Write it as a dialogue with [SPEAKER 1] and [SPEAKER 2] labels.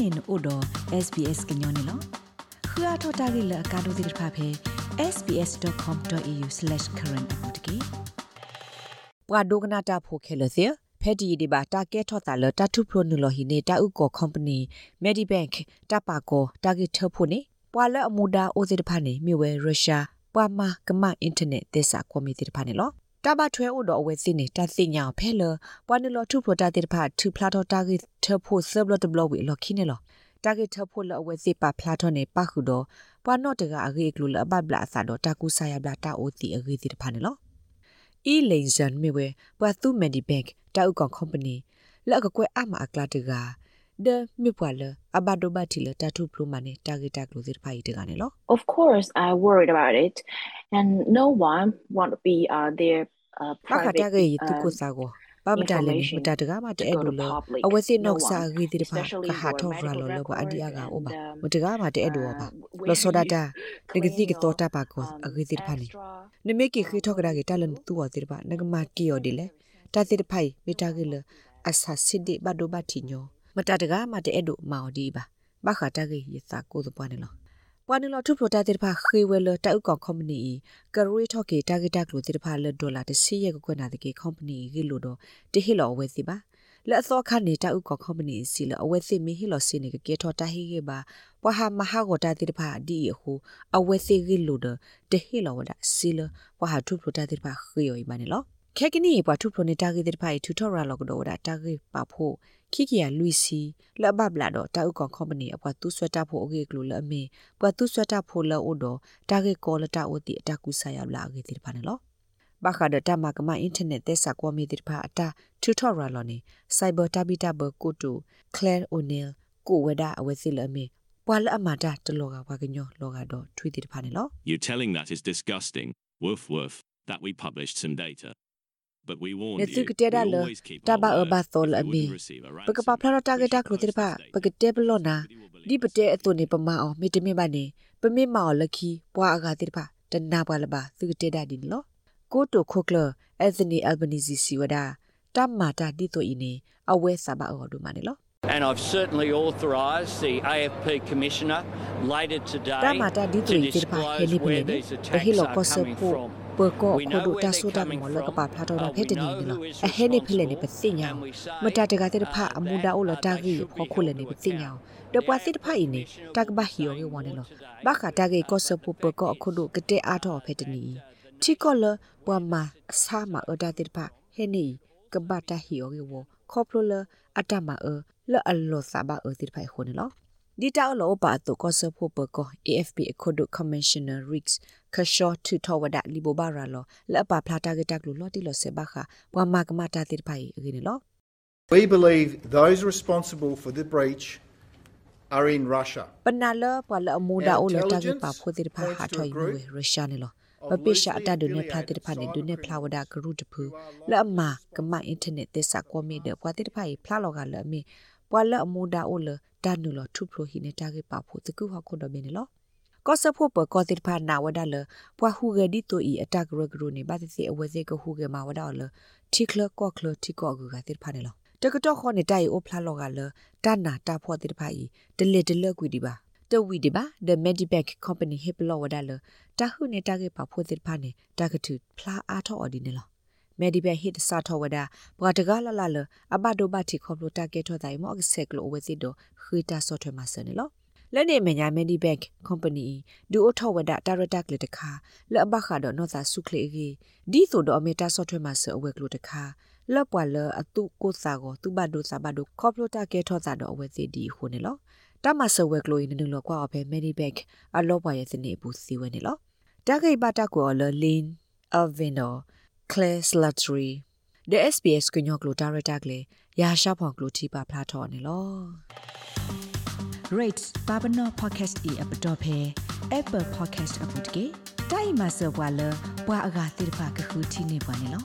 [SPEAKER 1] နေနို့တော့ SBS ကညောနေလောခရထတာဂိလကာဒိုဒီဖာဖေ sbs.com.au/current အပူတကေပွာဒိုကနာတာဖိုခဲလစီဖက်ဒီဒီဘာတာကဲထော့တာလတာထုပရိုနူလိုဟီနေတာဥကောကွန်ပဏီမက်ဒီဘန့်တပါကောတာဂီထဖိုနေပွာလအမူဒါအိုစီတဖာနေမြေဝဲရုရှားပွာမာကမအင်တာနက်သစ္စာကွန်မီတီတဖာနေလော တဘထွဲဥတော်အဝဲစစ်နေတာသိညာဖဲလပွာနလောထုပရိုတာတေတဖာထူဖလာတော့တာဂီထဖို့ဆဘလတ်ဘလဝီလော်ခိနေလောတာဂီထဖို့လအဝဲစစ်ပါဖလာတော့နေပါခုတော့ပွာနော့တကအဂေကလူလအဘဘလာဆာတော့တာကူဆာယဘလာတာအိုတီအဂေတီတဖာနေလောအီလိန်ဇန်မြေဝဲပွာသူမန်ဒီဘက်တာဥကောင်ကုမ္ပဏီလက်ကကွဲအမအကလာတကဒမြပွာလအဘဒိုဘတီလတာတူပလိုမနဲ့တာဂက်တာကလိုစစ်ဖိုင်တကနေလော
[SPEAKER 2] Of course I worried about it and no one want to be uh their uh
[SPEAKER 1] ဘာခ
[SPEAKER 2] private
[SPEAKER 1] တာကေတူကိုစာကိုဘာမတလည်းမတတကမတဲ့အဲ့လိုလအဝစီနော့စာဂီတိတဖာကဟာထောဖရာလောလောအဒီယာကအိုဘာမတကမတဲ့အဲ့လိုပါလောစောဒတာတကတိကတော့တပါကောအဂီတိတဖာနေနမေကိခိထောကရာကေတလန်တူဝတိတဖာနကမကီယောဒီလေတာတိတဖိုင်မိတာကေလအဆာစစ်ဒီဘဒိုဘတီညောမတတကမတဲ့အဲ့လိုမော်ဒီပါဘာခတာကေယစာကိုသပွားနေလော ပွားနလထုပရိုတာတေဖာခေဝဲလတောက်ကောင်ကုမ္ပဏီကရွေထော့ကေတာဂက်တက်လိုတေဖာလဒေါ်လာတစီရဲ့ကွနာတကေကုမ္ပဏီဂီလိုတော့တဟီလောဝဲစီပါလက်သောခနေတောက်ကောင်ကုမ္ပဏီစီလအဝဲစီမီဟီလောစီနေကေထော့တာဟီကေပါပွာဟာမဟာဂောတာတေဖာဒီဟုအဝဲစီဂီလိုတော့တဟီလောဝဒစီလပွာဟာထုပရိုတာတေဖာခေယောဤမနေလော ခဲကနီပွာထုပရိုနေတာဂက်တေဖာတူထော်ရာလောကတော့ဒါတာဂက်ပါဖို့ခိကီယာလူစီလဘဘလာတော့တာဥကောင်ကုမ္ပဏီအပွားသူဆွတ်တာဖို့အကေကလိုလအမေပွားသူဆွတ်တာဖို့လောအိုတော့တာဂေကောလတာအိုတီအတကူဆာယလာအကေတိဖာနေလောဘာခါဒတာမကမအင်တာနက်သက်စာကွာမီတိဖာအတာတူထော်ရာလောနေစိုက်ဘာတာဘီတာဘကိုတူကလဲအိုနီလ်ကိုဝဒါအဝဲစီလအမေပွာလအမတာတလောကဘာကညောလောကတော့ထွေးတိဖာနေလော
[SPEAKER 3] You telling that is disgusting. Woof woof. That we published some data. But we warned
[SPEAKER 1] ne
[SPEAKER 3] you.
[SPEAKER 1] tu kete da
[SPEAKER 3] we
[SPEAKER 1] lo
[SPEAKER 3] always keep
[SPEAKER 1] ta
[SPEAKER 3] our
[SPEAKER 1] ba e
[SPEAKER 3] word.
[SPEAKER 1] ba
[SPEAKER 3] If
[SPEAKER 1] tol
[SPEAKER 3] we
[SPEAKER 1] a
[SPEAKER 3] wouldn't
[SPEAKER 1] mi
[SPEAKER 3] receive a
[SPEAKER 1] pa ka pa
[SPEAKER 3] ransom,
[SPEAKER 1] phla ta
[SPEAKER 3] we
[SPEAKER 1] ge ta
[SPEAKER 3] should
[SPEAKER 1] klo te
[SPEAKER 3] publish
[SPEAKER 1] pa
[SPEAKER 3] the
[SPEAKER 1] pa
[SPEAKER 3] data.
[SPEAKER 1] ke te blo na
[SPEAKER 3] Nobody will believe
[SPEAKER 1] di pa te atu ne pa ma o mi te mi ba ne pa mi ma o la ki pwa aga te pa ta na pa la ba tu te da din lo ko to kho klo anthony albanese si wada ta ma ta di to i ne a we sa ba o do ma ne lo
[SPEAKER 4] And I've certainly authorised the AFP Commissioner later today
[SPEAKER 1] ta ma ta di to
[SPEAKER 4] to
[SPEAKER 1] i te pa he
[SPEAKER 4] disclose
[SPEAKER 1] ni
[SPEAKER 4] where
[SPEAKER 1] pe ne
[SPEAKER 4] these
[SPEAKER 1] ta hi
[SPEAKER 4] attacks
[SPEAKER 1] lo
[SPEAKER 4] are
[SPEAKER 1] ko se
[SPEAKER 4] coming
[SPEAKER 1] po
[SPEAKER 4] from.
[SPEAKER 1] Pe ko
[SPEAKER 4] We
[SPEAKER 1] ko
[SPEAKER 4] know
[SPEAKER 1] do
[SPEAKER 4] where
[SPEAKER 1] ta
[SPEAKER 4] they're
[SPEAKER 1] so ta
[SPEAKER 4] coming
[SPEAKER 1] mo la ka
[SPEAKER 4] from,
[SPEAKER 1] pa phla to da
[SPEAKER 4] uh,
[SPEAKER 1] phe
[SPEAKER 4] we
[SPEAKER 1] te ni
[SPEAKER 4] know
[SPEAKER 1] ni lo
[SPEAKER 4] who is
[SPEAKER 1] a he ne phe le ne pe
[SPEAKER 4] responsible,
[SPEAKER 1] sin nya
[SPEAKER 4] and we say,
[SPEAKER 1] ma ta te ga te pha
[SPEAKER 4] uh,
[SPEAKER 1] amu da o la
[SPEAKER 4] that,
[SPEAKER 1] ta
[SPEAKER 4] uh,
[SPEAKER 1] gi
[SPEAKER 4] they should
[SPEAKER 1] pho
[SPEAKER 4] be
[SPEAKER 1] khu le
[SPEAKER 4] held
[SPEAKER 1] ne
[SPEAKER 4] to
[SPEAKER 1] pe sin nya
[SPEAKER 4] account.
[SPEAKER 1] de pwa
[SPEAKER 4] The
[SPEAKER 1] sit pha i ne
[SPEAKER 4] Commissioner
[SPEAKER 1] ta
[SPEAKER 4] will
[SPEAKER 1] ba
[SPEAKER 4] be
[SPEAKER 1] hi yo ge
[SPEAKER 4] saying
[SPEAKER 1] wa ne lo
[SPEAKER 4] more today.
[SPEAKER 1] ba kha ta ge ko se pu pu ko khu do ke te a tho phe te ni chi ko le pwa ma sa ma o da te pha he ni ka ba ta hi yo ge wo kho plo le ata ma e le a lo sa ba e te pha ho ne lo ဒီတောက်လောပါတုကောဆဖို့ပကော AFP အခုဒု Commissioner Riggs ခရှောထူထဝဒလီဘဘာရာလောလက်ပါဖလာတာဂက်တက်လို့လော်တီလောဆေဘခဘဝမကမတာတိဖိုင်အင်းလော
[SPEAKER 5] We believe those responsible for the breach are in Russia.
[SPEAKER 1] ပနာလပလအမူဒါအိုလတာဂက်ပါဖို့တိဖာဟာထွိုင်ဝေရုရှာနေလောပပိရှာအတဒုနေဖလာတိဖာနေဒုနေဖလာဝဒဂရုတဖူလက်အမကမအင်တာနက်သစ္စာကောမီတဲ့ဘွာတိဖာဖလာလောကလအမီ ဘွာလအမူဒါအိုလတာနုလောထုပရိုဟိနေတာဂက်ပါဖို့တကူဟခုဒဘင်းလောကောဆဖို့ပကောတိဖာနာဝဒါလဘွာဟုဂဒီတိုဤအတဂရဂရုနေဘာတိစီအဝဲစေကဟုဂမဝဒါလတီကလကောကလတီကောဂဂတိဖာနေလောတကတော့ခေါနေတိုင်အိုဖလာလောကလတာနာတာဖို့တိဖာဤဒလက်ဒလက်ကွီဒီပါတဝီဒီပါ the medibank company hip law wada lo ta hu ne ta ge pa pho tir pha ne ta ga tu phla a tho odi ne lo medibank hit sa tho wada bwa ta ga la la lo aba do ba thi kho lo ta ge tho dai mo ak sek lo we si do khu ta so thwe ma se ne lo လက်နေမညာ Medibank Company ဒူအထောဝဒတာရတက်လေတခါလက်ဘခါတော့နော်သာစုခလေကြီးဒီဆိုတော့အမေတာဆော့ထွဲမှာဆအဝဲကလို့တခါလက်ပွာလအတုကိုစာကိုသူဘဒုစာဘဒုခေါပလိုတာကဲထောတာတော့အဝဲစီဒီခုနေလောတမဆဝဲကလို့နနလောကွာအဖေ Medibank အလောပွာရဲ့စနေဘူးစီဝဲနေလောတခိဘတာကိုလလင်းအဗင်နို Claire Slattery the SBS ကညောကလိုတာရတက်လေရာရှာဖောင်ကလိုတီပါဖလာထော်နေလော rate babano podcast e app dot phe apple podcast app dot ke dai ma so bwa lo bwa aga tir pa ka khu thi ne bwa ne lo